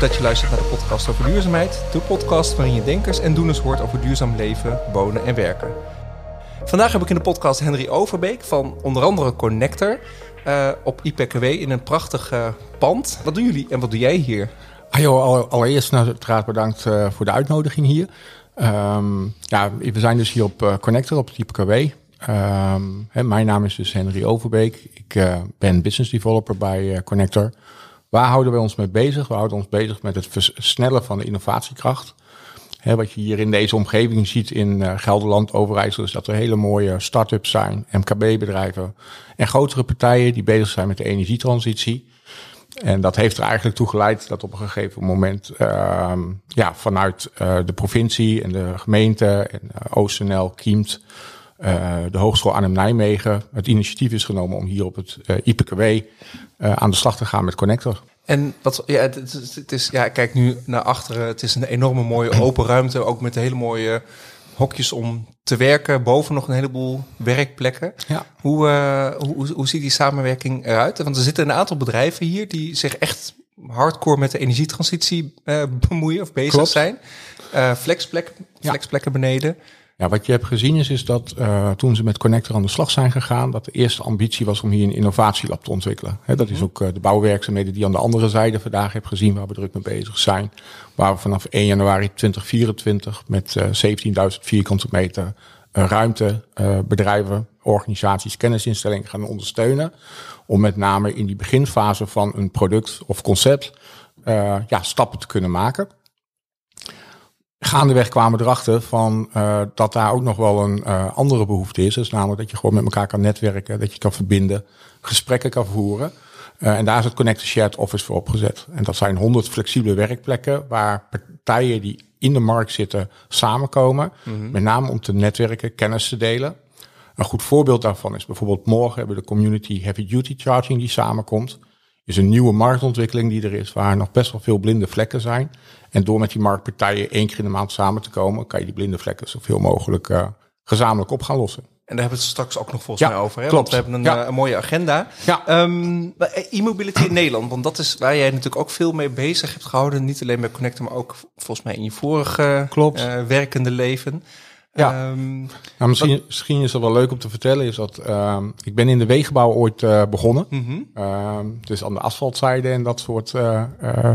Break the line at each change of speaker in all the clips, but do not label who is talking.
Dat je luistert naar de podcast over duurzaamheid. De podcast waarin je denkers en doeners hoort over duurzaam leven, wonen en werken. Vandaag heb ik in de podcast Henry Overbeek van onder andere Connector uh, op IPKW in een prachtig uh, pand. Wat doen jullie en wat doe jij hier?
Ah joh, allereerst nou, uiteraard bedankt uh, voor de uitnodiging hier. Um, ja, we zijn dus hier op Connector op het IPKW. Um, hè, mijn naam is dus Henry Overbeek. Ik ben business developer bij Connector. Waar houden we ons mee bezig? We houden ons bezig met het versnellen van de innovatiekracht. wat je hier in deze omgeving ziet in uh, Gelderland, Overijssel, is dat er hele mooie start-ups zijn, MKB-bedrijven en grotere partijen die bezig zijn met de energietransitie. En dat heeft er eigenlijk toe geleid dat op een gegeven moment uh, ja, vanuit uh, de provincie en de gemeente en uh, OostNL, Kiemt, de Hogeschool Arnhem-Nijmegen het initiatief is genomen om hier op het IPKW aan de slag te gaan met Connector.
En wat, ja, het, is, het is, ja, kijk nu naar achteren. Het is een enorme mooie open ruimte, ook met hele mooie hokjes om te werken. Boven nog een heleboel werkplekken. Ja. Hoe, uh, hoe, hoe, ziet die samenwerking eruit? Want er zitten een aantal bedrijven hier die zich echt hardcore met de energietransitie uh, bemoeien of bezig zijn. Uh, flexplek, flexplekken beneden.
Ja, wat je hebt gezien is, is dat uh, toen ze met Connector aan de slag zijn gegaan, dat de eerste ambitie was om hier een innovatielab te ontwikkelen. He, dat is mhm. ook uh, de bouwwerkzaamheden die aan de andere zijde vandaag heb gezien, waar we druk mee bezig zijn. Waar we vanaf 1 januari 2024 met uh, 17.000 vierkante meter ruimte, bedrijven, organisaties, kennisinstellingen gaan ondersteunen. Om met name in die beginfase van een product of concept ja, stappen te kunnen maken gaandeweg kwamen we erachter van uh, dat daar ook nog wel een uh, andere behoefte is. Dus namelijk dat je gewoon met elkaar kan netwerken, dat je kan verbinden, gesprekken kan voeren. Uh, en daar is het Connected Shared Office voor opgezet. En dat zijn honderd flexibele werkplekken waar partijen die in de markt zitten samenkomen. Mm -hmm. Met name om te netwerken, kennis te delen. Een goed voorbeeld daarvan is bijvoorbeeld morgen hebben we de community heavy duty charging die samenkomt is een nieuwe marktontwikkeling die er is, waar nog best wel veel blinde vlekken zijn. En door met die marktpartijen één keer in de maand samen te komen, kan je die blinde vlekken zoveel mogelijk uh, gezamenlijk op gaan lossen.
En daar hebben we het straks ook nog volgens mij over. Hè? Klopt. Want we hebben een, ja. uh, een mooie agenda. Ja. Um, e-mobility in Nederland, want dat is waar jij natuurlijk ook veel mee bezig hebt gehouden. Niet alleen bij Connector, maar ook volgens mij in je vorige Klopt. Uh, werkende leven.
Ja, um, nou, misschien, misschien is het wel leuk om te vertellen, is dat uh, ik ben in de wegenbouw ooit uh, begonnen. Mm -hmm. uh, dus aan de asfaltzijde en dat soort uh,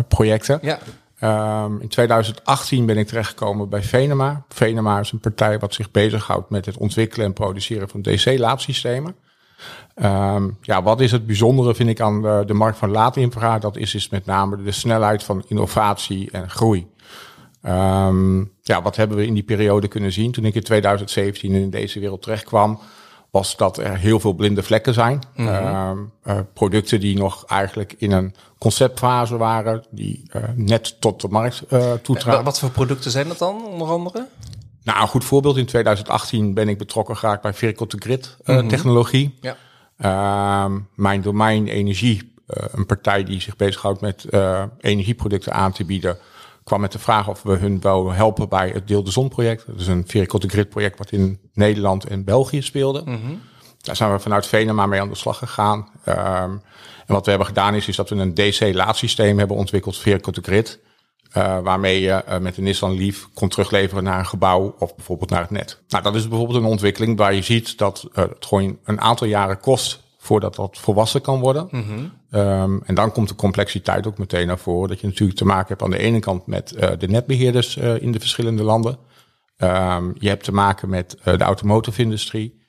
projecten. Ja. Um, in 2018 ben ik terechtgekomen bij Venema. Venema is een partij wat zich bezighoudt met het ontwikkelen en produceren van DC-laadsystemen. Um, ja, wat is het bijzondere, vind ik, aan de, de markt van laadinfra? Dat is, is met name de snelheid van innovatie en groei. Um, ja, wat hebben we in die periode kunnen zien? Toen ik in 2017 in deze wereld terechtkwam, was dat er heel veel blinde vlekken zijn. Mm -hmm. uh, producten die nog eigenlijk in een conceptfase waren, die uh, net tot de markt uh, toetraden.
Wat voor producten zijn dat dan, onder andere?
Nou, een goed voorbeeld. In 2018 ben ik betrokken geraakt bij Vehicle to Grid mm -hmm. technologie. Ja. Ehm, mijn domein energie, een partij die zich bezighoudt met energieproducten aan te bieden kwam met de vraag of we hun wou helpen bij het Deel de Zon project. Dat is een Vehicle to Grid project wat in Nederland en België speelde. Mm -hmm. Daar zijn we vanuit Venema mee aan de slag gegaan. Um, en wat we hebben gedaan is, is dat we een DC-laadsysteem hebben ontwikkeld, Vehicle to Grid. Uh, waarmee je uh, met de Nissan Leaf kon terugleveren naar een gebouw of bijvoorbeeld naar het net. Nou, dat is bijvoorbeeld een ontwikkeling waar je ziet dat uh, het gewoon een aantal jaren kost voordat dat volwassen kan worden. Mm -hmm. um, en dan komt de complexiteit ook meteen naar voren. Dat je natuurlijk te maken hebt aan de ene kant met uh, de netbeheerders uh, in de verschillende landen. Um, je hebt te maken met uh, de automotive industrie.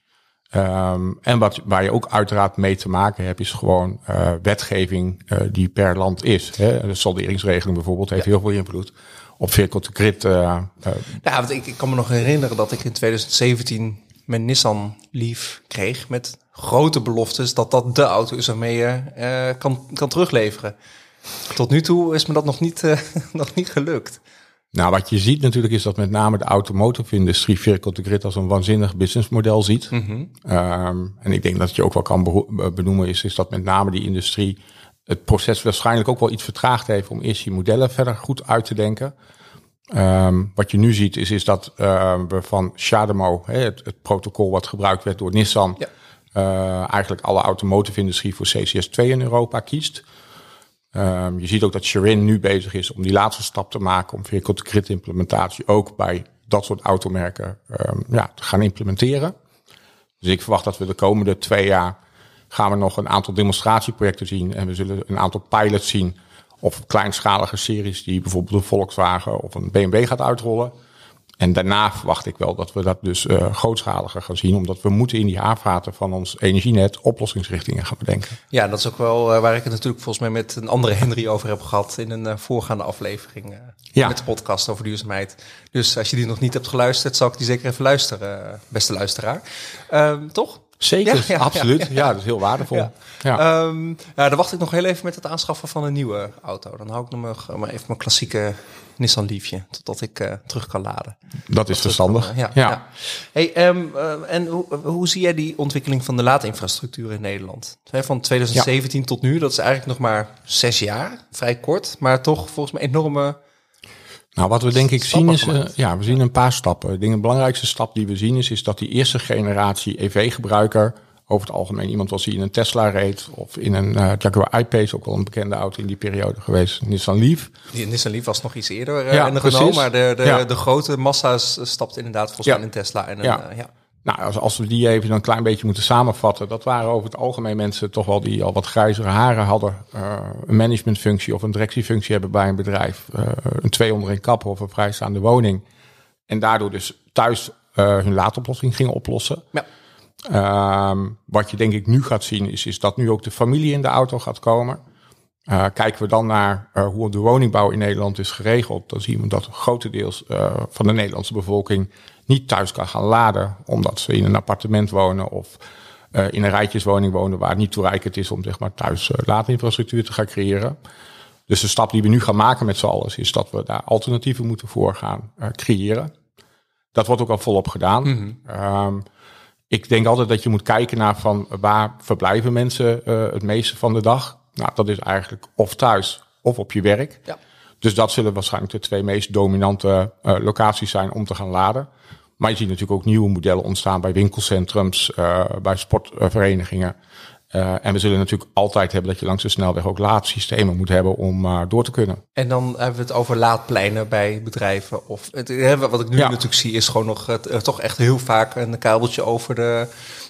Um, en wat, waar je ook uiteraard mee te maken hebt, is gewoon wetgeving die per land is. Hè? De solderingsregeling bijvoorbeeld heeft ja. heel veel invloed op vehicle to grid.
ja, want ik, ik kan me nog herinneren dat ik in 2017 mijn Nissan Leaf kreeg met grote beloftes dat dat de auto is waarmee je uh, kan, kan terugleveren. Tot nu toe is me dat nog niet, uh, nog niet gelukt.
Nou, wat je ziet natuurlijk is dat met name de automotive industrie Vehicle to Grid als een waanzinnig businessmodel ziet. Mm -hmm. um, en ik denk dat je ook wel kan benoemen is, is dat met name die industrie het proces waarschijnlijk ook wel iets vertraagd heeft om eerst die modellen verder goed uit te denken. Um, wat je nu ziet is, is dat uh, we van CHAdeMO, het, het, protocol wat gebruikt werd door Nissan, ja. uh, eigenlijk alle automotive industrie voor CCS2 in Europa kiest. Um, je ziet ook dat Sherin nu bezig is om die laatste stap te maken om vehicle to grid implementatie ook bij dat soort automerken um, ja, te gaan implementeren. Dus ik verwacht dat we de komende twee jaar gaan we nog een aantal demonstratieprojecten zien en we zullen een aantal pilots zien of kleinschalige series die bijvoorbeeld een Volkswagen of een BMW gaat uitrollen. En daarna verwacht ik wel dat we dat dus uh, grootschaliger gaan zien, omdat we moeten in die haarvaten van ons energienet oplossingsrichtingen gaan bedenken.
Ja, dat is ook wel uh, waar ik het natuurlijk volgens mij met een andere Henry over heb gehad in een uh, voorgaande aflevering ja. met de podcast over duurzaamheid. Dus als je die nog niet hebt geluisterd, zal ik die zeker even luisteren, beste luisteraar. Ehm, toch?
Zeker, ja, absoluut. Ja, dat is heel waardevol.
Ja. Um, ja, dan wacht ik nog heel even met het aanschaffen van een nieuwe auto. Dan hou ik nog maar even mijn klassieke Nissan Leafje, totdat ik uh, terug kan laden.
Dat is verstandig.
ja, ja. Hey, um, uh, en hoe, hoe zie jij die ontwikkeling van de laadinfrastructuur in Nederland? Van 2017 tot nu, dat is eigenlijk nog maar zes jaar, vrij kort, maar toch volgens mij enorme
nou, wat we denk ik zien is, uh, ja, we zien een paar stappen. Ik denk de belangrijkste stap die we zien is, is dat die eerste generatie EV-gebruiker, over het algemeen iemand was die in een Tesla reed of in een uh, Jaguar I-Pace, ook wel een bekende auto in die periode geweest, Nissan Leaf.
Die Nissan Leaf was nog iets eerder uh, ja, in de Renault, maar de, de, ja. de grote massa's stapt inderdaad volgens mij in een Tesla en een, ja.
Nou, als, als we die even een klein beetje moeten samenvatten, dat waren over het algemeen mensen toch wel die al wat grijzere haren hadden, uh, een managementfunctie of een directiefunctie hebben bij een bedrijf, uh, een twee onder een kap of een vrijstaande woning. En daardoor dus thuis uh, hun laadoplossing gingen oplossen. Ja. Um, wat je denk ik nu gaat zien is, is dat nu ook de familie in de auto gaat komen. Kijken we dan naar hoe de woningbouw in Nederland is geregeld, dan zien we dat grotendeels van de Nederlandse bevolking niet thuis kan gaan laden, omdat ze in een appartement wonen of uh, in een rijtjeswoning wonen waar het niet toereikend is om zeg maar, thuis uh, laadinfrastructuur te gaan creëren. Dus de stap die we nu gaan maken met z'n allen is dat we daar alternatieven moeten voor gaan uh, creëren. Dat wordt ook al volop gedaan. Mm -hmm. um, ik denk altijd dat je moet kijken naar van waar verblijven mensen het meeste van de dag. Nou, dat is eigenlijk of thuis of op je werk. Ja. Dus dat zullen waarschijnlijk de twee meest dominante uh, locaties zijn om te gaan laden. Maar je ziet natuurlijk ook nieuwe modellen ontstaan bij winkelcentrums, uh, bij sportverenigingen. Uh, en we zullen natuurlijk altijd hebben dat je langs de snelweg ook laadsystemen moet hebben om uh, door te kunnen.
En dan hebben we het over laadpleinen bij bedrijven. Of het, wat ik nu ja. natuurlijk zie is gewoon nog het, toch echt heel vaak een kabeltje over de,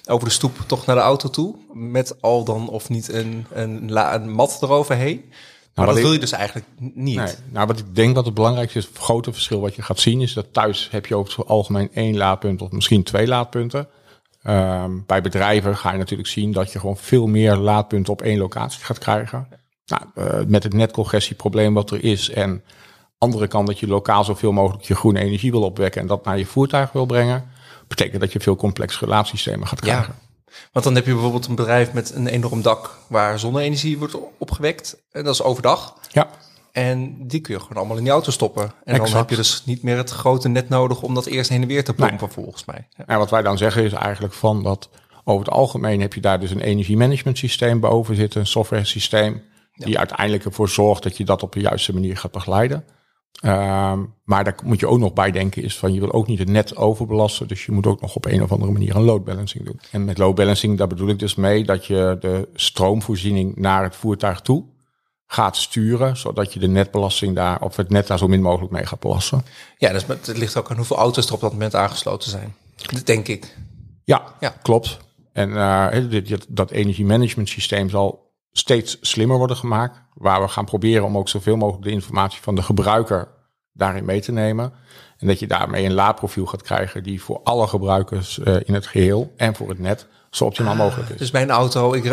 over de stoep toch naar de auto toe. Met al dan of niet een, een, la, een mat eroverheen. Maar nou, dat wil je dus eigenlijk niet. Nee,
nou, wat ik denk dat het belangrijkste is, het grote verschil wat je gaat zien, is dat thuis heb je over het algemeen één laadpunt of misschien twee laadpunten. Um, bij bedrijven ga je natuurlijk zien dat je gewoon veel meer laadpunten op één locatie gaat krijgen. Nou, uh, met het netcongestieprobleem wat er is en andere kant dat je lokaal zoveel mogelijk je groene energie wil opwekken en dat naar je voertuig wil brengen, betekent dat je veel complex relatiesystemen gaat krijgen. Ja.
Want dan heb je bijvoorbeeld een bedrijf met een enorm dak waar zonne-energie wordt opgewekt. En dat is overdag.
Ja.
En die kun je gewoon allemaal in die auto stoppen. En exact. dan heb je dus niet meer het grote net nodig om dat eerst heen en weer te pompen, nee. volgens mij.
Ja. En wat wij dan zeggen is eigenlijk van dat over het algemeen heb je daar dus een energiemanagement systeem boven zitten, een software systeem, die ja. uiteindelijk ervoor zorgt dat je dat op de juiste manier gaat begeleiden. Um, maar daar moet je ook nog bij denken is van je wil ook niet het net overbelasten. Dus je moet ook nog op een of andere manier een load balancing doen. En met load balancing, daar bedoel ik dus mee dat je de stroomvoorziening naar het voertuig toe gaat sturen, zodat je de netbelasting daar, of het net daar zo min mogelijk mee gaat belasten.
Ja, dus het ligt ook aan hoeveel auto's er op dat moment aangesloten zijn. Denk ik.
Ja, ja. klopt. En uh, dit, dat energiemanagement systeem zal steeds slimmer worden gemaakt. Waar we gaan proberen om ook zoveel mogelijk de informatie van de gebruiker daarin mee te nemen. En dat je daarmee een laadprofiel gaat krijgen die voor alle gebruikers uh, in het geheel en voor het net zo optimaal ah, mogelijk is.
Dus mijn auto, ik,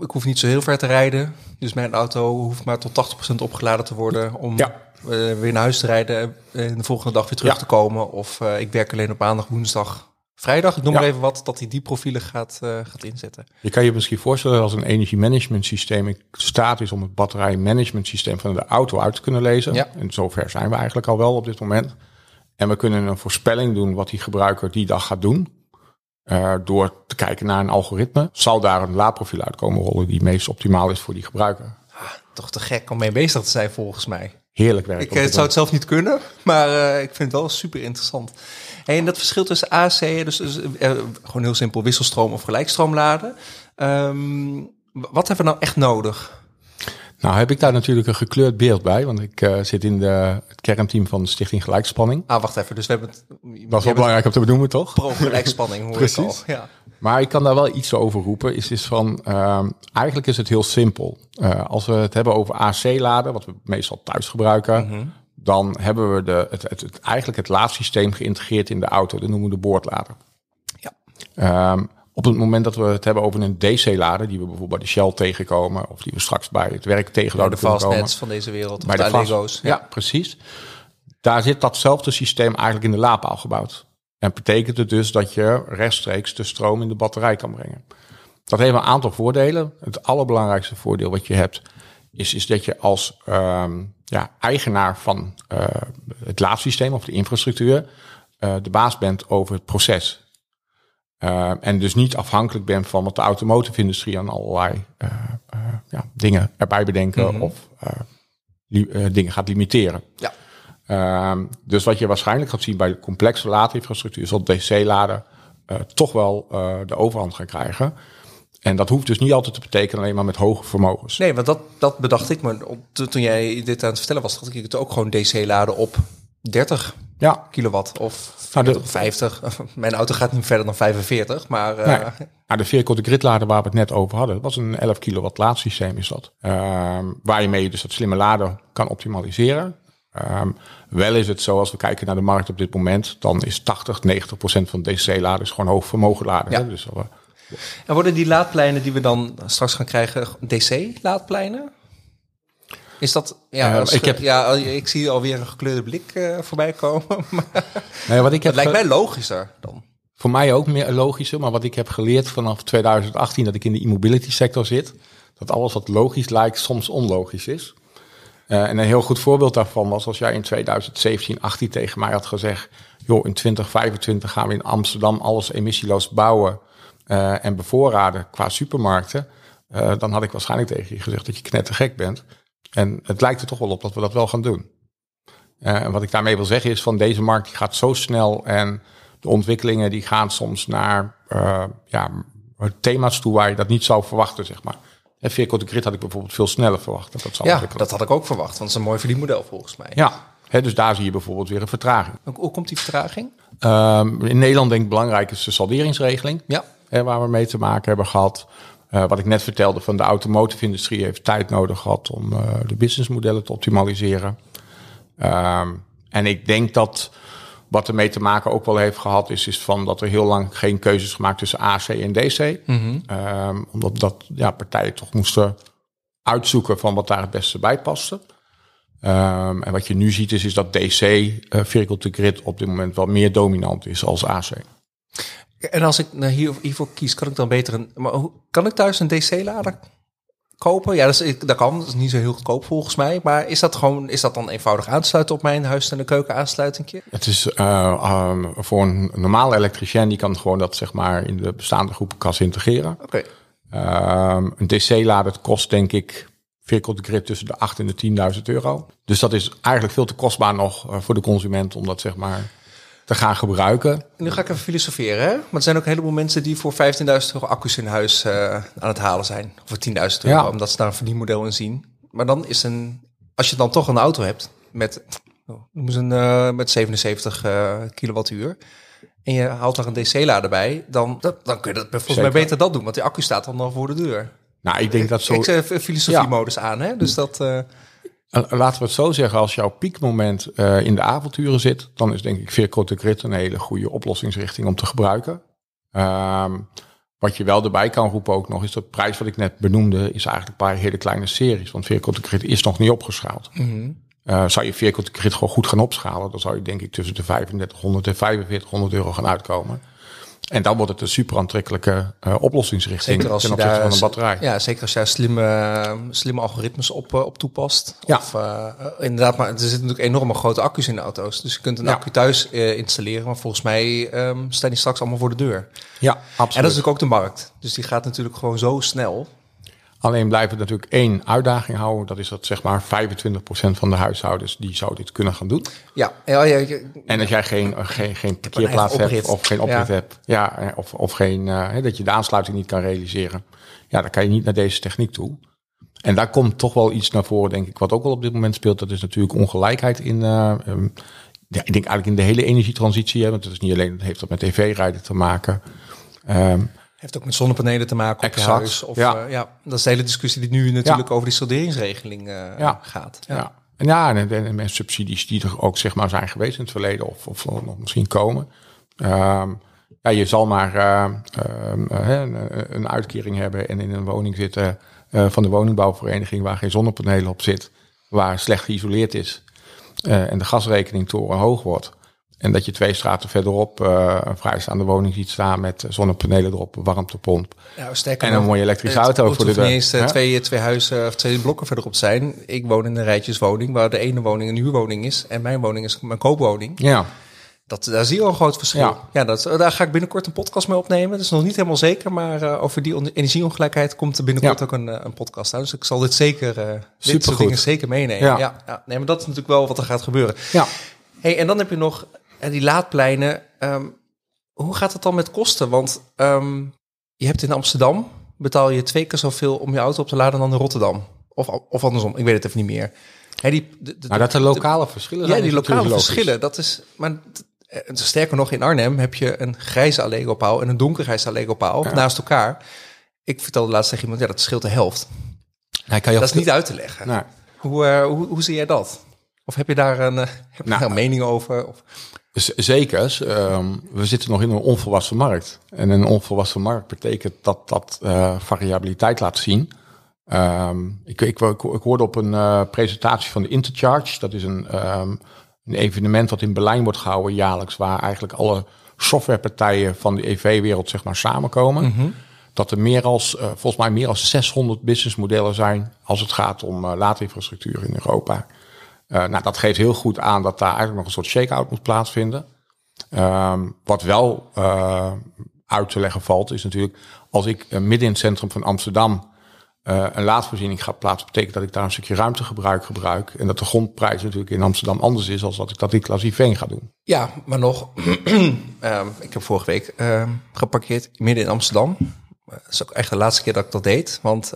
ik hoef niet zo heel ver te rijden. Dus mijn auto hoeft maar tot 80% opgeladen te worden om ja. uh, weer naar huis te rijden en de volgende dag weer terug ja. te komen. Of uh, ik werk alleen op maandag, woensdag, vrijdag. Ik noem ja. maar even wat, dat hij die profielen gaat, uh, gaat inzetten.
Je kan je misschien voorstellen als een energiemanagement systeem in staat is om het batterijmanagement systeem van de auto uit te kunnen lezen. Ja. En zover zijn we eigenlijk al wel op dit moment. En we kunnen een voorspelling doen wat die gebruiker die dag gaat doen. Uh, door te kijken naar een algoritme, zal daar een laadprofiel uitkomen rollen die meest optimaal is voor die gebruiker.
Ah, toch te gek om mee bezig te zijn volgens mij.
Heerlijk werk.
Ik het zou het zelf niet kunnen, maar uh, ik vind het wel super interessant. Hey, en dat verschil tussen AC, dus, dus uh, gewoon heel simpel wisselstroom of gelijkstroom laden. Um, wat hebben we nou echt nodig?
Nou heb ik daar natuurlijk een gekleurd beeld bij, want ik uh, zit in de, het kernteam van de Stichting Gelijkspanning.
Ah, wacht even. Dus we hebben het...
Was wel belangrijk om te benoemen, toch?
Pro-gelijkspanning, hoor Precies. ik al. Ja.
Maar ik kan daar wel iets over roepen. Is, is van, uh, eigenlijk is het heel simpel. Uh, als we het hebben over AC-laden, wat we meestal thuis gebruiken, mm -hmm. dan hebben we de, het, het, het, eigenlijk het laadsysteem geïntegreerd in de auto. Dat noemen we de boordlader. Ja. Um, op het moment dat we het hebben over een DC-lader, die we bijvoorbeeld bij de Shell tegenkomen, of die we straks bij het werk tegenhouden
ja, de komen. van deze wereld, bij de, de Lego's.
Ja. ja. precies. Daar zit datzelfde systeem eigenlijk in de laadpaal gebouwd. En betekent het dus dat je rechtstreeks de stroom in de batterij kan brengen. Dat heeft een aantal voordelen. Het allerbelangrijkste voordeel wat je hebt, is, is dat je als um, ja, eigenaar van uh, het laadsysteem of de infrastructuur uh, de baas bent over het proces. Uh, en dus niet afhankelijk bent van wat de automotive-industrie aan allerlei ja, dingen erbij bedenken mm -hmm. of dingen gaat limiteren. Ja. Ehm, dus wat je waarschijnlijk gaat zien bij complexe laadinfrastructuur, zal DC-laden toch wel de overhand gaan krijgen. En dat hoeft dus niet altijd te betekenen alleen maar met hoge vermogens.
Nee, want dat, dat bedacht ik. Maar toen jij dit aan het vertellen was, dacht ik het ook gewoon DC-laden op 30 ja. kilowatt of 50. Nou, Mijn auto gaat niet verder dan 45, maar... Uh...
Nee. de vehicle de grid lader waar we het net over hadden, dat was een 11 kilowatt laadsysteem is dat. Uh, waar je mee dus dat slimme laden kan optimaliseren. Um, wel is het zo, als we kijken naar de markt op dit moment, dan is 80, 90 procent van DC-laders gewoon hoog vermogen laden. Ja. Dus, uh,
en worden die laadpleinen die we dan straks gaan krijgen DC-laadpleinen? Is dat, ja, uh, ik, heb, ja, ik zie alweer een gekleurde blik uh, voorbij komen. nee, wat ik heb het lijkt mij logischer dan.
Voor mij ook meer logischer, maar wat ik heb geleerd vanaf 2018 dat ik in de e-mobility sector zit, dat alles wat logisch lijkt soms onlogisch is. Uh, en een heel goed voorbeeld daarvan was als jij in 2017, 18 tegen mij had gezegd, joh, in 2025 gaan we in Amsterdam alles emissieloos bouwen en bevoorraden qua supermarkten. dan had ik waarschijnlijk tegen je gezegd dat je knettergek bent. En het lijkt er toch wel op dat we dat wel gaan doen. En wat ik daarmee wil zeggen is van deze markt die gaat zo snel en de ontwikkelingen die gaan soms naar ja, thema's toe waar je dat niet zou verwachten, zeg maar. En Grid had ik bijvoorbeeld veel sneller verwacht. Dat, dat
ja, dat had ik ook verwacht, want het is een mooi verdienmodel volgens mij.
Ja, hè, dus daar zie je bijvoorbeeld weer een vertraging.
Hoe komt die vertraging?
Um, in Nederland denk ik belangrijk is de salderingsregeling. Ja. Hè, waar we mee te maken hebben gehad. Uh, wat ik net vertelde van de automotive-industrie heeft tijd nodig gehad om uh, de businessmodellen te optimaliseren. Um, en ik denk dat wat ermee te maken ook wel heeft gehad, is, is van dat er heel lang geen keuzes gemaakt tussen AC en DC. Mm -hmm. um, omdat dat ja, partijen toch moesten uitzoeken van wat daar het beste bij paste. Um, en wat je nu ziet is, is dat DC, uh, Vehicle to Grid, op dit moment wel meer dominant is als AC.
En als ik nou hier, hiervoor kies, kan ik dan beter een. Maar hoe, kan ik thuis een DC-lader kopen? Ja, dat, is, dat kan. Dat is niet zo heel goedkoop volgens mij. Maar is dat gewoon, is dat dan eenvoudig aansluiten op mijn huis- en de keuken aansluiting?
Het is uh, um, voor een normale elektricien, die kan gewoon dat zeg maar in de bestaande groepenkast integreren. Oké. Okay. Um, een DC-lader kost denk ik vehicle grid tussen de 8 en de 10.000 euro. Dus dat is eigenlijk veel te kostbaar nog uh, voor de consument om dat zeg maar te gaan gebruiken.
Nu ga ik even filosoferen, hè? Maar er zijn ook een heleboel mensen die voor 15.000 euro accu's in huis uh, aan het halen zijn. Of voor 10.000 euro, ja. omdat ze daar een verdienmodel in zien. Maar dan is een, als je dan toch een auto hebt met, oh, een, uh, met 77 uh, kilowattuur. En je haalt er een DC-lader bij, dan, dan kun je dat volgens mij beter dat doen. Want die accu staat dan al voor de deur.
Nou, ik denk dat zo.
Ik zet filosofie-modus aan, hè? Dus dat. Uh,
Laten we het zo zeggen, als jouw piekmoment uh, in de avonturen zit, dan is denk ik to Grid een hele goede oplossingsrichting om te gebruiken. Um, wat je wel erbij kan roepen ook nog, is de prijs wat ik net benoemde, is eigenlijk een paar hele kleine series. Want to Grid is nog niet opgeschaald. Mm -hmm. uh, zou je to Grid gewoon goed gaan opschalen, dan zou je denk ik tussen de 3500 en 4500 euro gaan uitkomen. En dan wordt het een super aantrekkelijke uh, oplossingsrichting zeker als ten opzichte van een batterij.
Ja, zeker als je daar slimme, slimme algoritmes op, uh, op toepast. Ja. Of, uh, inderdaad, maar er zitten natuurlijk enorme grote accu's in de auto's. Dus je kunt een ja. accu thuis installeren. Maar volgens mij um, staan die straks allemaal voor de deur.
Ja, absoluut. En dat
is natuurlijk ook de markt. Dus die gaat natuurlijk gewoon zo snel.
Alleen blijft het natuurlijk één uitdaging houden. Dat is dat zeg maar 25% van de huishoudens die zou dit kunnen gaan doen.
Ja. ja, ja,
en als jij geen, geen, geen parkeerplaats hebt of geen oprit hebt. Ja, of, of geen, uh, dat je de aansluiting niet kan realiseren. Ja, dan kan je niet naar deze techniek toe. En daar komt toch wel iets naar voren, denk ik, wat ook wel op dit moment speelt. Dat is natuurlijk ongelijkheid in, uh, ja, ik denk eigenlijk in de hele energietransitie. Hè, want het is niet alleen, het heeft dat met tv-rijden te maken.
Um, heeft ook met zonnepanelen te maken op exact, huis. Of, ja. Uh, ja, dat is de hele discussie die nu natuurlijk over die solderingsregeling uh, ja. gaat.
Ja. ja. En ja, en, en, en, subsidies die er ook zeg maar zijn geweest in het verleden of, of nog misschien komen. Um, ja, je zal maar uh, een, een, uitkering hebben en in een woning zitten van de woningbouwvereniging waar geen zonnepanelen op zit, waar slecht geïsoleerd is en de gasrekening torenhoog wordt. En dat je twee straten verderop uh, een vrijstaande woning ziet staan met zonnepanelen erop, warmtepomp. Ja, en een mooie elektrische auto voor de
deur. niet eens twee, twee huizen of twee blokken verderop zijn. Ik woon in een rijtjeswoning waar de ene woning een huurwoning is en mijn woning is mijn koopwoning. Ja. Dat, daar zie je al een groot verschil. Ja, ja dat, daar ga ik binnenkort een podcast mee opnemen. Dat is nog niet helemaal zeker, maar uh, over die energieongelijkheid komt er binnenkort ook een, een podcast uit. Dus ik zal dit zeker, uh, dit soort dingen zeker meenemen. Ja. Ja, ja. Nee, maar dat is natuurlijk wel wat er gaat gebeuren. Ja. Hey, en dan heb je nog en die laadpleinen, um, hoe gaat het dan met kosten? Want um, je hebt in Amsterdam, betaal je twee keer zoveel om je auto op te laden dan in Rotterdam. Of, of andersom, ik weet het even niet meer.
He, die, de, de, maar dat er lokale verschillen
zijn. Ja, die lokale verschillen. Dat is, maar eh, sterker nog, in Arnhem heb je een grijze Allego-paal en een donkergrijze Allego-paal naast elkaar. Ik vertelde laatst tegen iemand, ja, dat scheelt de helft. Nou, kan je dat is niet uit te leggen. Nou. Hoe, uh, hoe, hoe zie jij dat? Of heb je daar een, uh, heb je nou, daar een mening over? Of?
Zeker. Ehm, we zitten nog in een onvolwassen markt. En een onvolwassen markt betekent dat dat uh, variabiliteit laat zien. Um, ik, ik, ik, ik, hoorde op een uh, presentatie van de Intercharge. Dat is een, um, een evenement wat in Berlijn wordt gehouden jaarlijks. Waar eigenlijk alle softwarepartijen van de EV-wereld zeg maar samenkomen. Mm -hmm. Dat er meer als, uh, volgens mij meer dan 600 businessmodellen zijn als het gaat om laadinfrastructuur in Europa. Uh, nou, dat geeft heel goed aan dat daar eigenlijk nog een soort shake-out moet plaatsvinden. Um, wat wel uh, uit te leggen valt, is natuurlijk als ik uh, midden in het centrum van Amsterdam een laadvoorziening ga plaatsen, betekent dat ik daar een stukje ruimtegebruik gebruik. En dat de grondprijs natuurlijk in Amsterdam anders is als dat ik dat in Klaasiveen ga doen.
Ja, maar nog, um, ik heb vorige week uh, geparkeerd midden in Amsterdam. Dat is ook echt de laatste keer dat ik dat deed. Want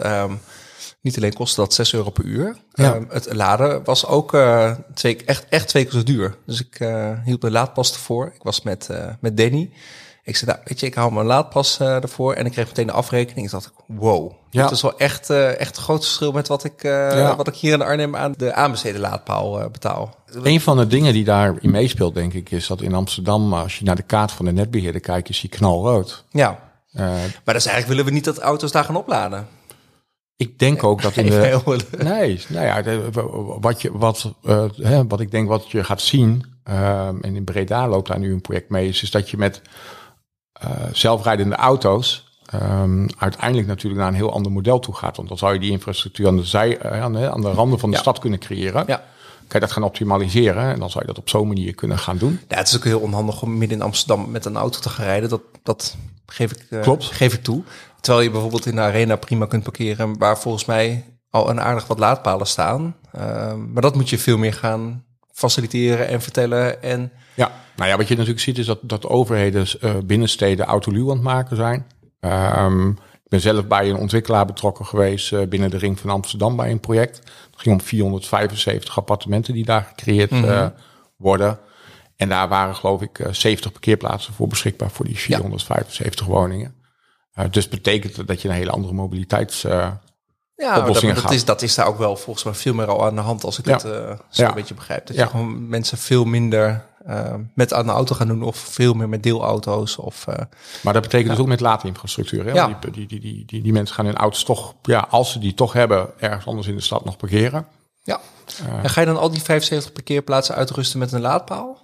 niet alleen kostte dat 6 euro per uur. Ja. Um, het laden was ook uh, twee, echt, echt twee keer zo duur. Dus ik uh, hield de laadpas ervoor. Ik was met, uh, met Danny. Ik zei, nou, weet je, ik haal mijn laadpas ervoor. En ik kreeg meteen de afrekening. Ik dacht, wow. Ja. Dat is wel echt, echt een groot verschil met wat ik, ja. wat ik hier in Arnhem aan de aanbesteden laadpaal betaal.
Een van de dingen die daarin meespeelt, denk ik, is dat in Amsterdam, als je naar de kaart van de netbeheerder kijkt, is die knalrood.
Ja. maar dat is eigenlijk willen we niet dat auto's daar gaan opladen.
Ik denk ook dat in de. Nee, nou ja, wat, je, wat, uh, hè, wat ik denk wat je gaat zien, uh, en in Breda loopt daar nu een project mee, is, is dat je met uh, zelfrijdende auto's um, uiteindelijk natuurlijk naar een heel ander model toe gaat. Want dan zou je die infrastructuur aan de, zij, aan, de, aan de randen van de stad kunnen creëren. Ja. Kan je dat gaan optimaliseren en dan zou je dat op zo'n manier kunnen gaan doen.
Ja, het is ook heel onhandig om midden in Amsterdam met een auto te gaan rijden. Dat, dat geef ik, Klopt. geef ik toe. Terwijl je bijvoorbeeld in de arena prima kunt parkeren, waar volgens mij al een aardig wat laadpalen staan. Uh, maar dat moet je veel meer gaan faciliteren en vertellen. En...
Ja, nou ja, wat je natuurlijk ziet is dat, dat overheden uh, binnensteden autoluw aan het maken zijn. Um, ik ben zelf bij een ontwikkelaar betrokken geweest uh, binnen de ring van Amsterdam bij een project. Het ging om 475 appartementen die daar gecreëerd mm -hmm. worden. En daar waren geloof ik 70 parkeerplaatsen voor beschikbaar voor die 475 ja. woningen. Uh, dus betekent dat je een hele andere mobiliteits. Uh,
ja, dat, dat, is, dat is daar ook wel volgens mij veel meer al aan de hand als ik het uh, zo een beetje begrijp. Dat je gewoon mensen veel minder met aan de auto gaan doen of veel meer met deelauto's. Of,
maar dat betekent dus ook met laadinfrastructuur. Hè? Ja. Die, die, die, die, die, mensen gaan hun auto's toch, ja, als ze die toch hebben, ergens anders in de stad nog parkeren.
Ja. en ga je dan al die 75 parkeerplaatsen uitrusten met een laadpaal?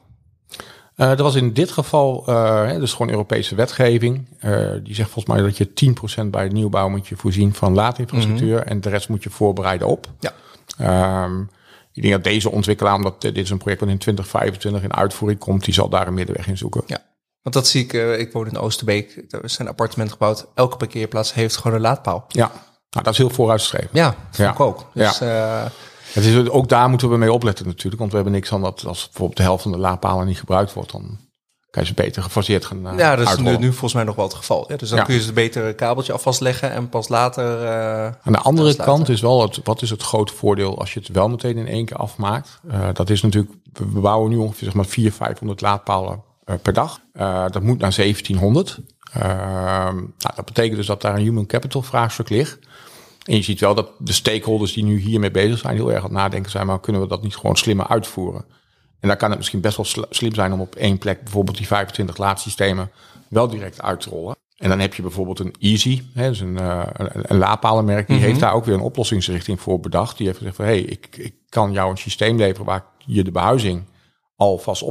Uh, er was in dit geval, uh, dus gewoon Europese wetgeving. Uh, die zegt volgens mij dat je 10% bij de nieuwbouw moet je voorzien van laadinfrastructuur. Mhm. En de rest moet je voorbereiden op. Ja. Um, ik denk dat deze ontwikkelaar, omdat dit is een project dat in 2025 in uitvoering komt, die zal daar een middenweg in zoeken.
Ja. Want dat zie ik, ik woon in Oosterbeek, er zijn appartementen gebouwd. Elke parkeerplaats heeft gewoon een laadpaal.
Ja, nou, dat is heel vooruitstrevend.
Ja, ja. ook. Dus,
ja. Het is, ook daar moeten we mee opletten natuurlijk. Want we hebben niks aan dat als bijvoorbeeld de helft van de laadpalen niet gebruikt wordt. Dan kan je ze beter gefaseerd gaan uh,
Ja, dat is nu, nu, volgens mij nog wel het geval. Ja, dus dan kun je ze beter een kabeltje af vastleggen en pas later... Uh,
Aan de andere kant is wel, het, wat is het grote voordeel als je het wel meteen in één keer afmaakt? Uh, dat is natuurlijk, we bouwen nu ongeveer zeg maar 400, 500 laadpalen per dag. dat moet naar 1700. Ehm, nou, dat betekent dus dat daar een human capital vraagstuk ligt. En je ziet wel dat de stakeholders die nu hiermee bezig zijn, heel erg aan het nadenken zijn, maar kunnen we dat niet gewoon slimmer uitvoeren? En daar kan het misschien best wel slim zijn om op één plek bijvoorbeeld die 25 laadsystemen wel direct uit te rollen. En dan heb je bijvoorbeeld een Easy, hè, dus een, uh, een, laadpalenmerk, die mhm. heeft daar ook weer een oplossingsrichting voor bedacht. Die heeft gezegd van, hé, hey, ik, ik kan jou een systeem leveren waar je de behuizing al vast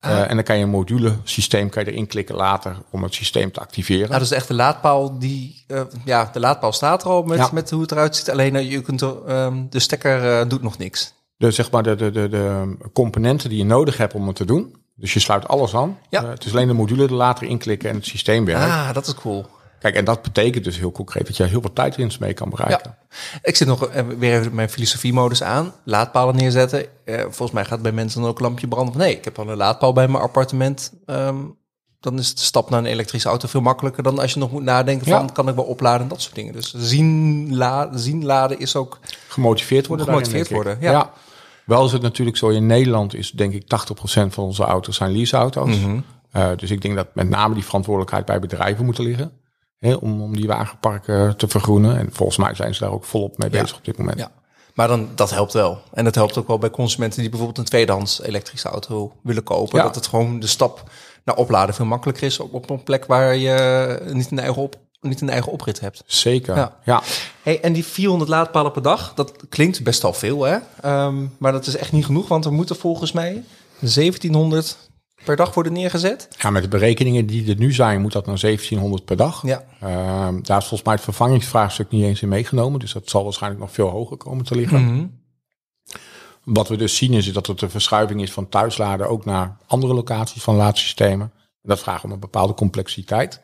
ophangt. Uh, en dan kan je een module systeem kan je erin klikken later om het systeem te activeren.
Nou, dus echt de laadpaal die, uh, ja, de laadpaal staat er al met, met hoe het eruit ziet. Alleen je kunt uh, de stekker doet nog niks.
De, zeg maar de, de, de, de componenten die je nodig hebt om het te doen. Dus je sluit alles aan.
Ja.
het is alleen de module er later inklikken en het systeem werkt.
Ah, dat is cool.
Kijk, en dat betekent dus heel concreet dat je heel veel tijdwinst mee kan bereiken.
Ja. Ik zit nog weer even mijn filosofie-modus aan. Laadpalen neerzetten. Eh, volgens mij gaat bij mensen dan ook een lampje branden. Nee, ik heb al een laadpaal bij mijn appartement. Um, dan is de stap naar een elektrische auto veel makkelijker dan als je nog moet nadenken van kan ik wel opladen en dat soort dingen. Dus zien, laden, zien laden is ook
gemotiveerd worden.
Gemotiveerd worden, ja. ja.
Wel is het natuurlijk zo, in Nederland is denk ik 80% van onze auto's zijn leaseauto's. Mm dus ik denk dat met name die verantwoordelijkheid bij bedrijven moeten liggen om, om die wagenparken te vergroenen. En volgens mij zijn ze daar ook volop mee bezig op dit moment.
Ja. Maar dan, dat helpt wel. En dat helpt ook wel bij consumenten die bijvoorbeeld een tweedehands elektrische auto willen kopen. Dat het gewoon de stap naar opladen veel makkelijker is op, op een plek waar je niet een eigen, op, niet een eigen oprit hebt.
Zeker, ja. ja.
Hey, en die 400 laadpalen per dag, dat klinkt best al veel, hè? Um, maar dat is echt niet genoeg, want we moeten volgens mij 1700 per dag worden neergezet?
Ja, met de berekeningen die er nu zijn, moet dat naar 1700 per dag.
Ja.
Ehm, daar is volgens mij het vervangingsvraagstuk niet eens in meegenomen. Dus dat zal waarschijnlijk nog veel hoger komen te liggen. Mhm. Wat we dus zien is dat er een verschuiving is van thuisladen ook naar andere locaties van laadsystemen. Dat vraagt om een bepaalde complexiteit.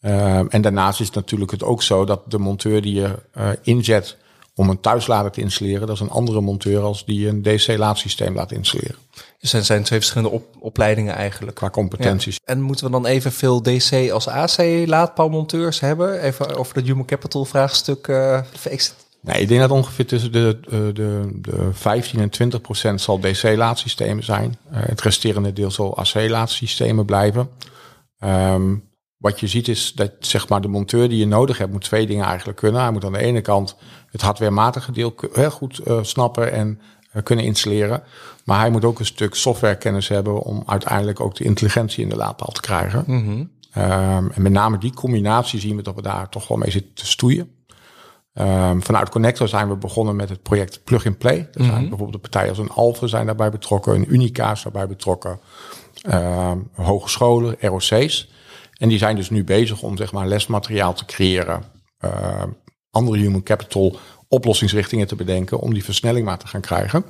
Ehm, en daarnaast is het natuurlijk het ook zo dat de monteur die je uh, inzet om een thuislader te installeren, dat is een andere monteur als die een DC-laadsysteem laat installeren.
Dus er zijn twee verschillende op, opleidingen eigenlijk.
Qua competenties.
En moeten we dan evenveel DC als AC laadpaalmonteurs hebben? Even over dat human capital vraagstuk uh,
Nee, ik denk dat ongeveer tussen de, eh, de, de 15 en 20 procent zal DC-laadsystemen zijn. Uh, het resterende deel zal AC-laadsystemen blijven. Um, wat je ziet is dat zeg maar, de monteur die je nodig hebt, moet twee dingen eigenlijk kunnen. Hij moet aan de ene kant het hardwarematige deel heel goed uh, snappen en uh, kunnen installeren. Maar hij moet ook een stuk softwarekennis hebben om uiteindelijk ook de intelligentie in de laadpaal te krijgen. Mm -hmm. um, en met name die combinatie zien we dat we daar toch wel mee zitten te stoeien. Um, vanuit Connector zijn we begonnen met het project Plug and Play. Er zijn mm -hmm. bijvoorbeeld de partijen als een Alpha zijn daarbij betrokken, een Unica is daarbij betrokken, um, hogescholen, ROC's. En die zijn dus nu bezig om zeg maar lesmateriaal te creëren. Uh, andere human capital oplossingsrichtingen te bedenken om die versnelling maar te gaan krijgen.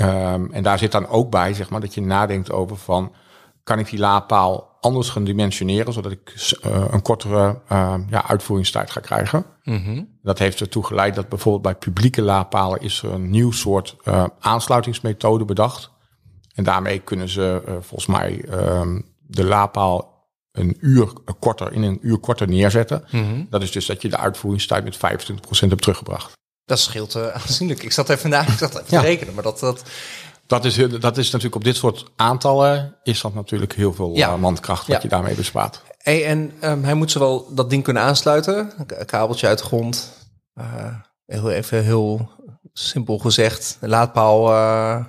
Um, en daar zit dan ook bij, zeg maar, dat je nadenkt over van, kan ik die laadpaal anders gaan dimensioneren, zodat ik uh, een kortere uh, ja, uitvoeringstijd ga krijgen. Mm -hmm. Dat heeft ertoe geleid dat bijvoorbeeld bij publieke laadpalen is er een nieuw soort uh, aansluitingsmethode bedacht. En daarmee kunnen ze volgens mij um, de laadpaal een uur korter, in een uur korter neerzetten. Mm Dat is dus dat je de uitvoeringstijd met 25% hebt teruggebracht.
Dat scheelt uh, aanzienlijk. Ik zat even na, ik zat even ja. te rekenen, maar dat, dat...
Dat is, dat is natuurlijk op dit soort aantallen is dat natuurlijk heel veel ja. uh, mankracht wat ja. je daarmee bespaart.
Hey, en um, hij moet zowel dat ding kunnen aansluiten, een kabeltje uit de grond, uh, heel even heel simpel gezegd, laadpaal uh,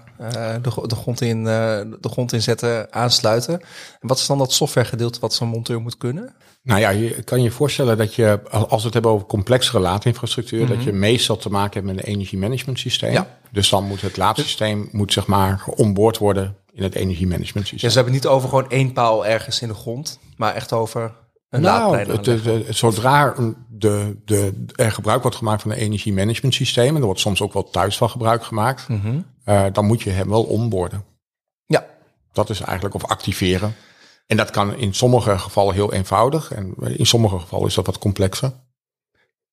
de, de, grond in, uh, de grond inzetten, aansluiten. En wat is dan dat softwaregedeelte wat zo'n monteur moet kunnen?
Nou ja, je kan je voorstellen dat je, als we het hebben over complexere laadinfrastructuur, mm -hmm. dat je meestal te maken hebt met een energiemanagement systeem. Ja. Dus dan moet het laadsysteem moet zeg maar geonboord worden in het energiemanagement systeem.
Ja, ze hebben het niet over gewoon één paal ergens in de grond, maar echt over een
nou, het, het, zodra de, de, er gebruik wordt gemaakt van een energiemanagement systeem, en er wordt soms ook wel thuis van gebruik gemaakt, mm -hmm. uh, dan moet je hem wel onboorden.
Ja.
Dat is eigenlijk, of activeren. En dat kan in sommige gevallen heel eenvoudig en in sommige gevallen is dat wat complexer.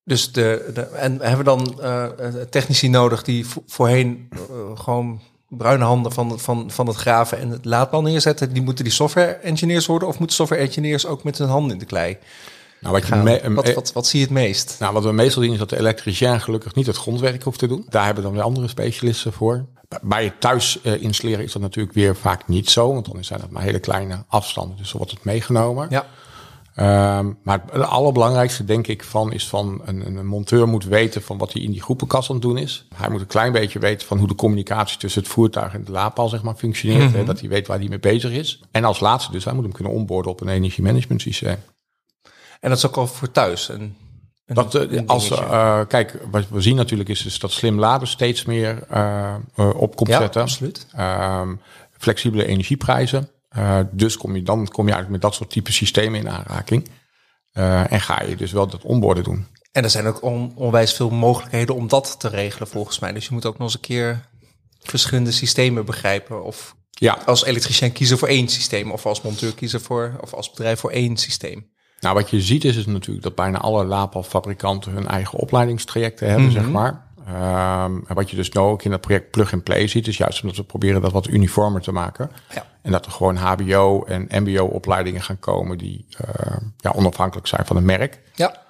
Dus de, de en hebben we dan uh, technici nodig die voorheen uh, gewoon bruine handen van, van, van het graven en het laadpaal neerzetten, die moeten die software engineers worden of moeten software engineers ook met hun handen in de klei? Nou, wat, je wat, wat, wat, zie je het meest?
Nou, wat we meestal zien is dat de elektricien gelukkig niet het grondwerk hoeft te doen. Daar hebben dan weer andere specialisten voor. Bij het thuis uh, installeren is dat natuurlijk weer vaak niet zo, want dan zijn het maar hele kleine afstanden, dus dan wordt het meegenomen. Ja. Um, maar het allerbelangrijkste denk ik van is van een, een, monteur moet weten van wat hij in die groepenkast aan het doen is. Hij moet een klein beetje weten van hoe de communicatie tussen het voertuig en de laadpaal zeg maar functioneert. hè, mhm. dat hij weet waar hij mee bezig is. En als laatste dus, hij moet hem kunnen onboorden op een energiemanagement systeem.
En dat is ook al voor thuis. Een,
dat, uh, als, uh, kijk, wat we zien natuurlijk is, is dat slim laden steeds meer uh, op komt
ja,
zetten.
Absoluut.
Um, flexibele energieprijzen. Uh, dus kom je, dan kom je eigenlijk met dat soort type systemen in aanraking. Uh, en ga je dus wel dat onboarden doen.
En er zijn ook on, onwijs veel mogelijkheden om dat te regelen volgens mij. Dus je moet ook nog eens een keer verschillende systemen begrijpen. Of ja. als elektricien kiezen voor één systeem. Of als monteur kiezen voor, of als bedrijf voor één systeem.
Nou, wat je ziet is, is natuurlijk dat bijna alle lapalfabrikanten hun eigen opleidingstrajecten hebben, zeg mhm. maar. Um, en wat je dus nu ook in het project Plug and Play ziet, is juist omdat we proberen dat wat uniformer te maken. Ja. En dat er gewoon HBO en MBO opleidingen gaan komen die uh, ja, onafhankelijk zijn van het merk. Ja.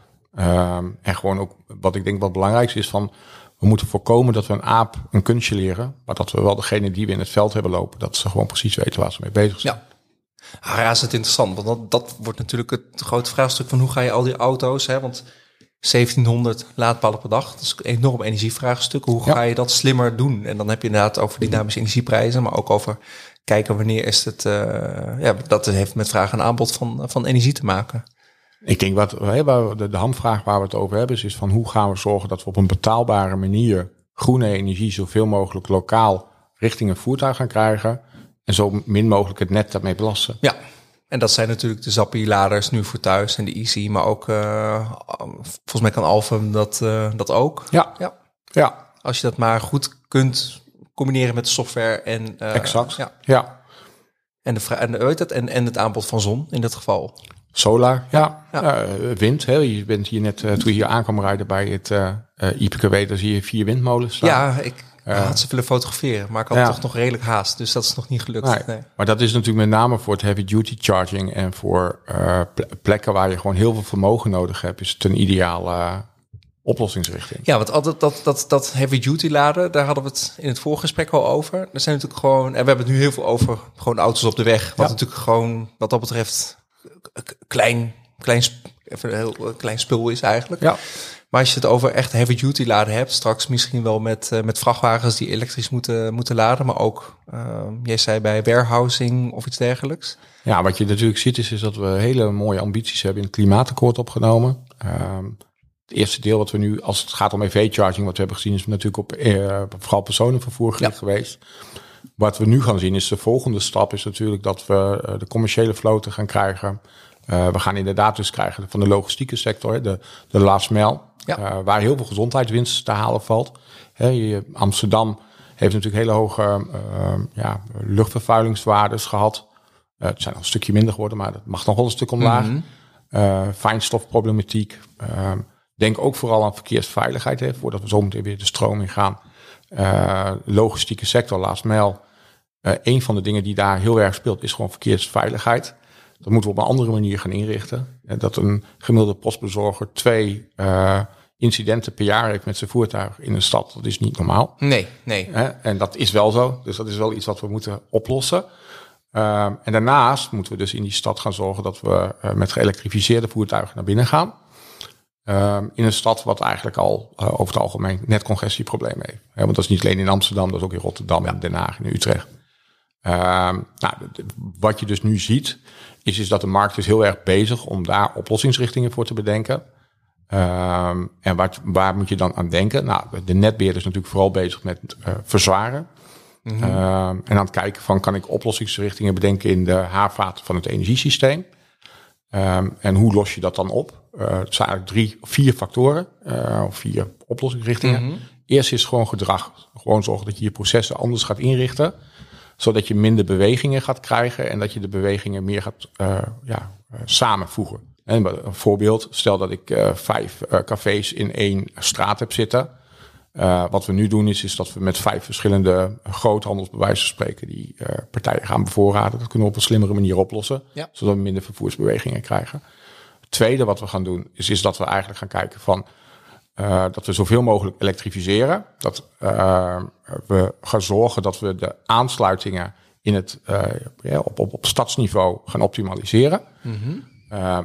Um, en gewoon ook, wat ik denk wat belangrijk is van, we moeten voorkomen dat we een aap een kunstje leren, maar dat we wel degene die we in het veld hebben lopen, dat ze gewoon precies weten waar ze mee bezig zijn.
Ja. Ah, is het interessant, want dat, dat wordt natuurlijk het grote vraagstuk van hoe ga je al die auto's, hè, want 1700 laadpalen per dag. Dat is een enorm energievraagstuk. Hoe ga je dat slimmer doen? En dan heb je inderdaad over dynamische energieprijzen, maar ook over kijken wanneer is het. Uh, ja, dat heeft met vraag en aanbod van, van energie te maken.
Ik denk wat de, de hamvraag waar we het over hebben, is van hoe gaan we zorgen dat we op een betaalbare manier groene energie zoveel mogelijk lokaal richting een voertuig gaan krijgen. En zo min mogelijk het net daarmee belasten.
Ja, en dat zijn natuurlijk de Zappi-laders nu voor thuis en de Easy, maar ook, uh, volgens mij kan Alphen dat, uh, dat ook.
Ja. ja. ja.
Als je dat maar goed kunt combineren met de software en...
Uh, exact, ja. ja.
En, de, en, de, het, en, en het aanbod van zon in dit geval.
Solar, ja. ja. wind, hè. je bent hier net, toen je hier aankwam rijden bij het uh, IPKW, daar zie je vier windmolens staan.
Ja, ik ja. had ze willen fotograferen, maar ik had toch nog redelijk haast. Dus dat is nog niet gelukt. Nee.
Maar dat is natuurlijk met name voor het heavy duty charging en voor uh, plekken waar je gewoon heel veel vermogen nodig hebt, is het een ideale uh, oplossingsrichting.
Ja, want altijd dat, dat, dat heavy duty laden, daar hadden we het in het voorgesprek al over. Er zijn natuurlijk gewoon, en we hebben het nu heel veel over gewoon auto's op de weg. Wat natuurlijk gewoon, wat dat betreft, klein, klein, even een heel klein spul is eigenlijk. Ja. Maar als je het over echt heavy duty laden hebt, straks misschien wel met, uh, met vrachtwagens die elektrisch moeten, moeten laden, maar ook, uh, jij zei bij warehousing of iets dergelijks.
Ja, wat je natuurlijk ziet is, is dat we hele mooie ambities hebben in het klimaatakkoord opgenomen. Uh, het eerste deel wat we nu, als het gaat om EV-charging, wat we hebben gezien, is natuurlijk op uh, vooral personenvervoer gericht geweest. Wat we nu gaan zien is de volgende stap is natuurlijk dat we de commerciële vloten gaan krijgen. We gaan inderdaad dus krijgen van de logistieke sector, de, de last mile. Ja. Uh, waar heel veel gezondheidswinst te halen valt. He, Amsterdam heeft natuurlijk hele hoge uh, ja, luchtvervuilingswaardes gehad. Het zijn al een stukje minder geworden, maar dat mag nog wel een stuk omlaag. Mm fijnstofproblematiek. Denk ook vooral aan verkeersveiligheid, hè, voordat we zo meteen weer de stroom in gaan. logistieke sector, last mail. een van de dingen die daar heel erg speelt, is gewoon verkeersveiligheid. Dat moeten we op een andere manier gaan inrichten. Dat een gemiddelde postbezorger twee uh, incidenten per jaar heeft met zijn voertuig in een stad. Dat is niet normaal.
Nee, nee.
En dat is wel zo. Dus dat is wel iets wat we moeten oplossen. En daarnaast moeten we dus in die stad gaan zorgen dat we uh, met geëlektrificeerde voertuigen naar binnen gaan. In een stad wat eigenlijk al uh, over het algemeen net congestieproblemen heeft. want dat is niet alleen in Amsterdam, dat is ook in Rotterdam en Den Haag en Utrecht. Ehm, nou, wat je dus nu ziet, is, is dat de markt is heel erg bezig om daar oplossingsrichtingen voor te bedenken. Um, en waar, waar moet je dan aan denken? Nou, de netbeheerder is natuurlijk vooral bezig met uh, verzwaren. Mm -hmm. um, en aan het kijken van kan ik oplossingsrichtingen bedenken in de haarvaat van het energiesysteem. Um, en hoe los je dat dan op? Uh, het zijn eigenlijk drie of vier factoren uh, of vier oplossingsrichtingen. Mm -hmm. Eerst is gewoon gedrag. Gewoon zorgen dat je je processen anders gaat inrichten zodat je minder bewegingen gaat krijgen en dat je de bewegingen meer gaat uh, ja, uh, samenvoegen. En een voorbeeld, stel dat ik uh, vijf cafés in één straat heb zitten. wat we nu doen is, is dat we met vijf verschillende groothandelsbewijzen spreken die partijen gaan bevoorraden. Dat kunnen we op een slimmere manier oplossen, zodat we minder vervoersbewegingen krijgen. Het tweede wat we gaan doen is, is dat we eigenlijk gaan kijken van uh, dat we zoveel mogelijk elektrificeren. Dat uh, we gaan zorgen dat we de aansluitingen in het, uh, op, op, op stadsniveau gaan optimaliseren. Mm -hmm.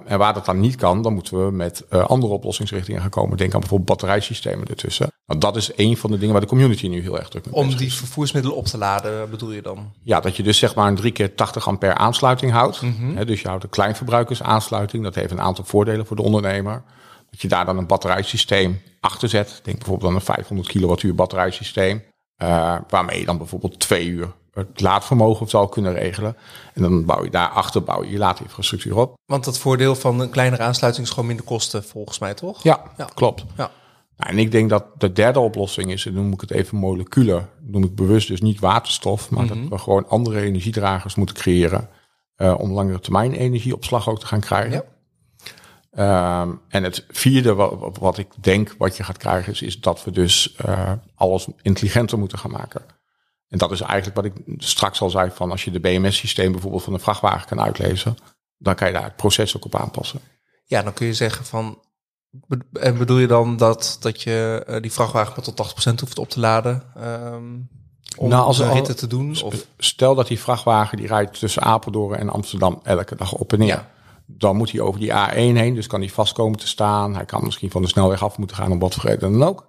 en waar dat dan niet kan, dan moeten we met andere oplossingsrichtingen gaan komen. Denk aan bijvoorbeeld batterijsystemen ertussen. Nou, dat is een van de dingen waar de community nu heel erg druk mee
Om die vervoersmiddelen op te laden, bedoel je dan?
Ja, dat je dus zeg maar een drie keer 80 ampère aansluiting houdt. Mm -hmm. dus je houdt een kleinverbruikersaansluiting. Dat heeft een aantal voordelen voor de ondernemer. Dat je daar dan een batterijsysteem achter zet. Denk bijvoorbeeld aan een 500 kilowattuur batterijsysteem. Uh, waarmee je dan bijvoorbeeld twee uur het laadvermogen zou kunnen regelen. En dan bouw je daarachter bouw je je laadinfrastructuur op.
Want het voordeel van een kleinere aansluiting is gewoon minder kosten, volgens mij toch?
Ja, ja. klopt. Ja. Nou, en ik denk dat de derde oplossing is, en dan noem ik het even moleculen, noem ik bewust dus niet waterstof, maar dat mhm. we gewoon andere energiedragers moeten creëren uh, om langere termijn energieopslag ook te gaan krijgen. Ja. Um, en het vierde wat, wat, ik denk wat je gaat krijgen is, is dat we dus uh, alles intelligenter moeten gaan maken. En dat is eigenlijk wat ik straks al zei van als je de BMS-systeem bijvoorbeeld van een vrachtwagen kan uitlezen, dan kan je daar het proces ook op aanpassen.
Ja, dan kun je zeggen van, en bedoel je dan dat, dat je uh, die vrachtwagen maar tot 80% hoeft op te laden? Um, om nou, als ritten te doen? Of?
Stel dat die vrachtwagen die rijdt tussen Apeldoorn en Amsterdam elke dag op en neer. Ja dan moet hij over die A1 heen, dus kan hij vast komen te staan. Hij kan misschien van de snelweg af moeten gaan, om wat voor dan ook.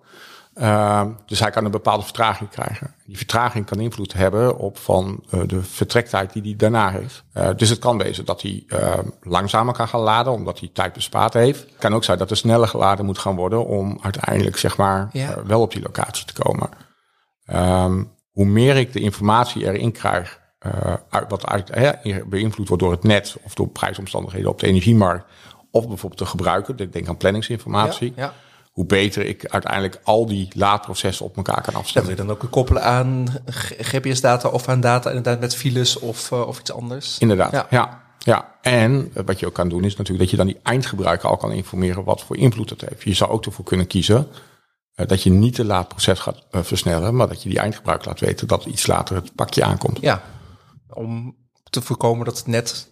Uh, dus hij kan een bepaalde vertraging krijgen. Die vertraging kan invloed hebben op van uh, de vertrektijd die hij daarna heeft. Uh, dus het kan wezen dat hij uh, langzamer kan gaan laden, omdat hij tijd bespaard heeft. Het kan ook zijn dat er sneller geladen moet gaan worden om uiteindelijk zeg maar ja. wel op die locatie te komen. Um, hoe meer ik de informatie erin krijg uh, wat uit, beïnvloed wordt door het net of door prijsomstandigheden op de energiemarkt. Of bijvoorbeeld de gebruiker, denk aan planningsinformatie. Ja, Hoe beter ik uiteindelijk al die laadprocessen op elkaar kan afstemmen.
En je dan ook koppelen aan GPS-data of aan data inderdaad met files of, uh, of iets anders?
Inderdaad, ja. ja. Ja, en wat je ook kan doen is natuurlijk dat je dan die eindgebruiker al kan informeren wat voor invloed dat heeft. Je zou ook ervoor kunnen kiezen dat je niet te laat proces gaat versnellen, maar dat je die eindgebruiker laat weten dat iets later het pakje aankomt.
Ja, om te voorkomen dat het net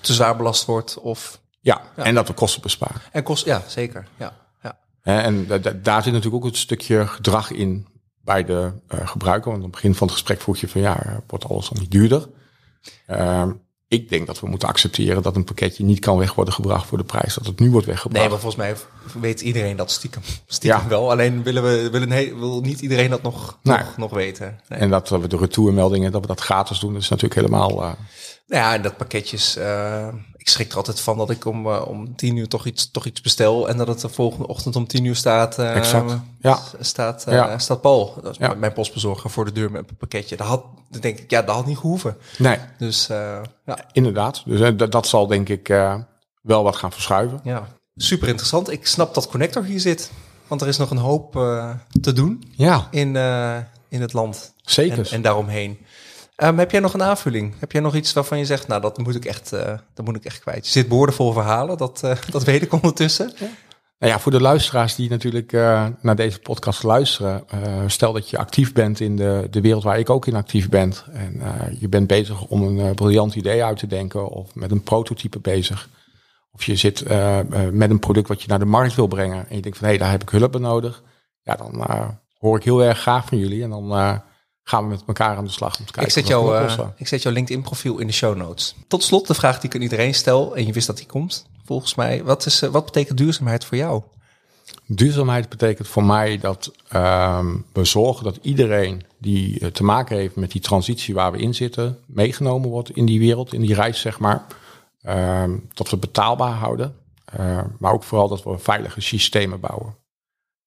te zwaar belast wordt of...
Ja, en dat we kosten besparen.
En kosten, ja, zeker. Ja, ja.
En daar zit natuurlijk ook een stukje gedrag in bij de uh, gebruiker. Want aan het begin van het gesprek vroeg je van ja, wordt alles dan niet duurder? Uh, ik denk dat we moeten accepteren dat een pakketje niet kan weg worden gebracht voor de prijs dat het nu wordt weggebracht.
Nee, maar volgens mij weet iedereen dat stiekem. Stiekem ja. wel. Alleen willen we willen, wil niet iedereen dat nog, nog, nog weten.
Nee. En dat we de retourmeldingen, dat we dat gratis doen, dat is natuurlijk helemaal. Uh...
Nou ja, en dat pakketjes. Uh, ik schrik er altijd van dat ik om, uh, om tien uur toch iets, toch iets bestel en dat het de volgende ochtend om tien uur staat.
exact. Ja.
Staat, ja. staat Paul, dat is ja. mijn postbezorger voor de deur met een pakketje. Dat had, dan denk ik, ja, dat had niet gehoeven.
Nee.
Dus ja.
Inderdaad. Dus dat, dat zal denk ik wel wat gaan verschuiven.
Ja. Super interessant. Ik snap dat Connector hier zit. Want er is nog een hoop te doen
ja.
in, in het land.
Zeker.
En, en daaromheen. Um, heb jij nog een aanvulling? Heb jij nog iets waarvan je zegt, nou, dat moet ik echt, uh, dat moet ik echt kwijt? Zit boordevol verhalen, dat, dat weet ik ondertussen. Ja.
Nou ja, voor de luisteraars die natuurlijk naar deze podcast luisteren, stel dat je actief bent in de, de wereld waar ik ook in actief ben. En je bent bezig om een briljant idee uit te denken of met een prototype bezig. Of je zit met een product wat je naar de markt wil brengen. En je denkt van hé, hey, daar heb ik hulp bij nodig. Ja, dan hoor ik heel erg graag van jullie. En dan gaan we met elkaar aan de slag om te kijken.
Ik zet, jou, ik zet jouw LinkedIn profiel in de show notes. Tot slot de vraag die ik aan iedereen stel. En je wist dat die komt, volgens mij. Wat, is, wat betekent duurzaamheid voor jou?
Duurzaamheid betekent voor mij dat uh, we zorgen dat iedereen die te maken heeft met die transitie waar we in zitten, meegenomen wordt in die wereld, in die reis, zeg maar. Uh, dat we betaalbaar houden. Uh, maar ook vooral dat we veilige systemen bouwen.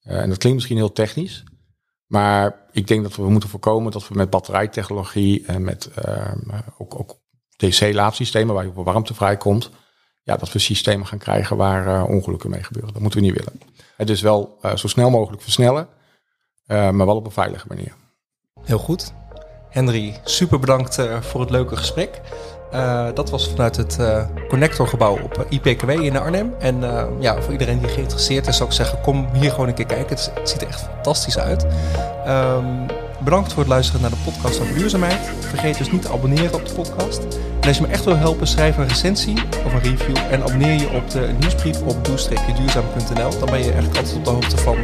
En dat klinkt misschien heel technisch. Maar ik denk dat we moeten voorkomen dat we met batterijtechnologie en met ehm, ook, ook DC-laadsystemen waar je op warmte vrijkomt. Ja, dat we systemen gaan krijgen waar eh, ongelukken mee gebeuren. Dat moeten we niet willen. Het is wel zo snel mogelijk versnellen, maar wel op een veilige manier.
Heel goed. Henry, super bedankt voor het leuke gesprek. Dat was vanuit het Connectorgebouw op IPKW in Arnhem. En ja, voor iedereen die geïnteresseerd is, zou ik zeggen: kom hier gewoon een keer kijken. Het, ziet er echt fantastisch uit. Ehm, bedankt voor het luisteren naar de podcast over duurzaamheid. Vergeet dus niet te abonneren op de podcast. En als je me echt wil helpen, schrijf een recensie of een review. En abonneer je op de nieuwsbrief op doe-duurzaam.nl. Dan ben je eigenlijk altijd op de hoogte van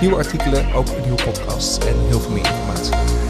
nieuwe artikelen, ook nieuwe podcasts en heel veel meer informatie.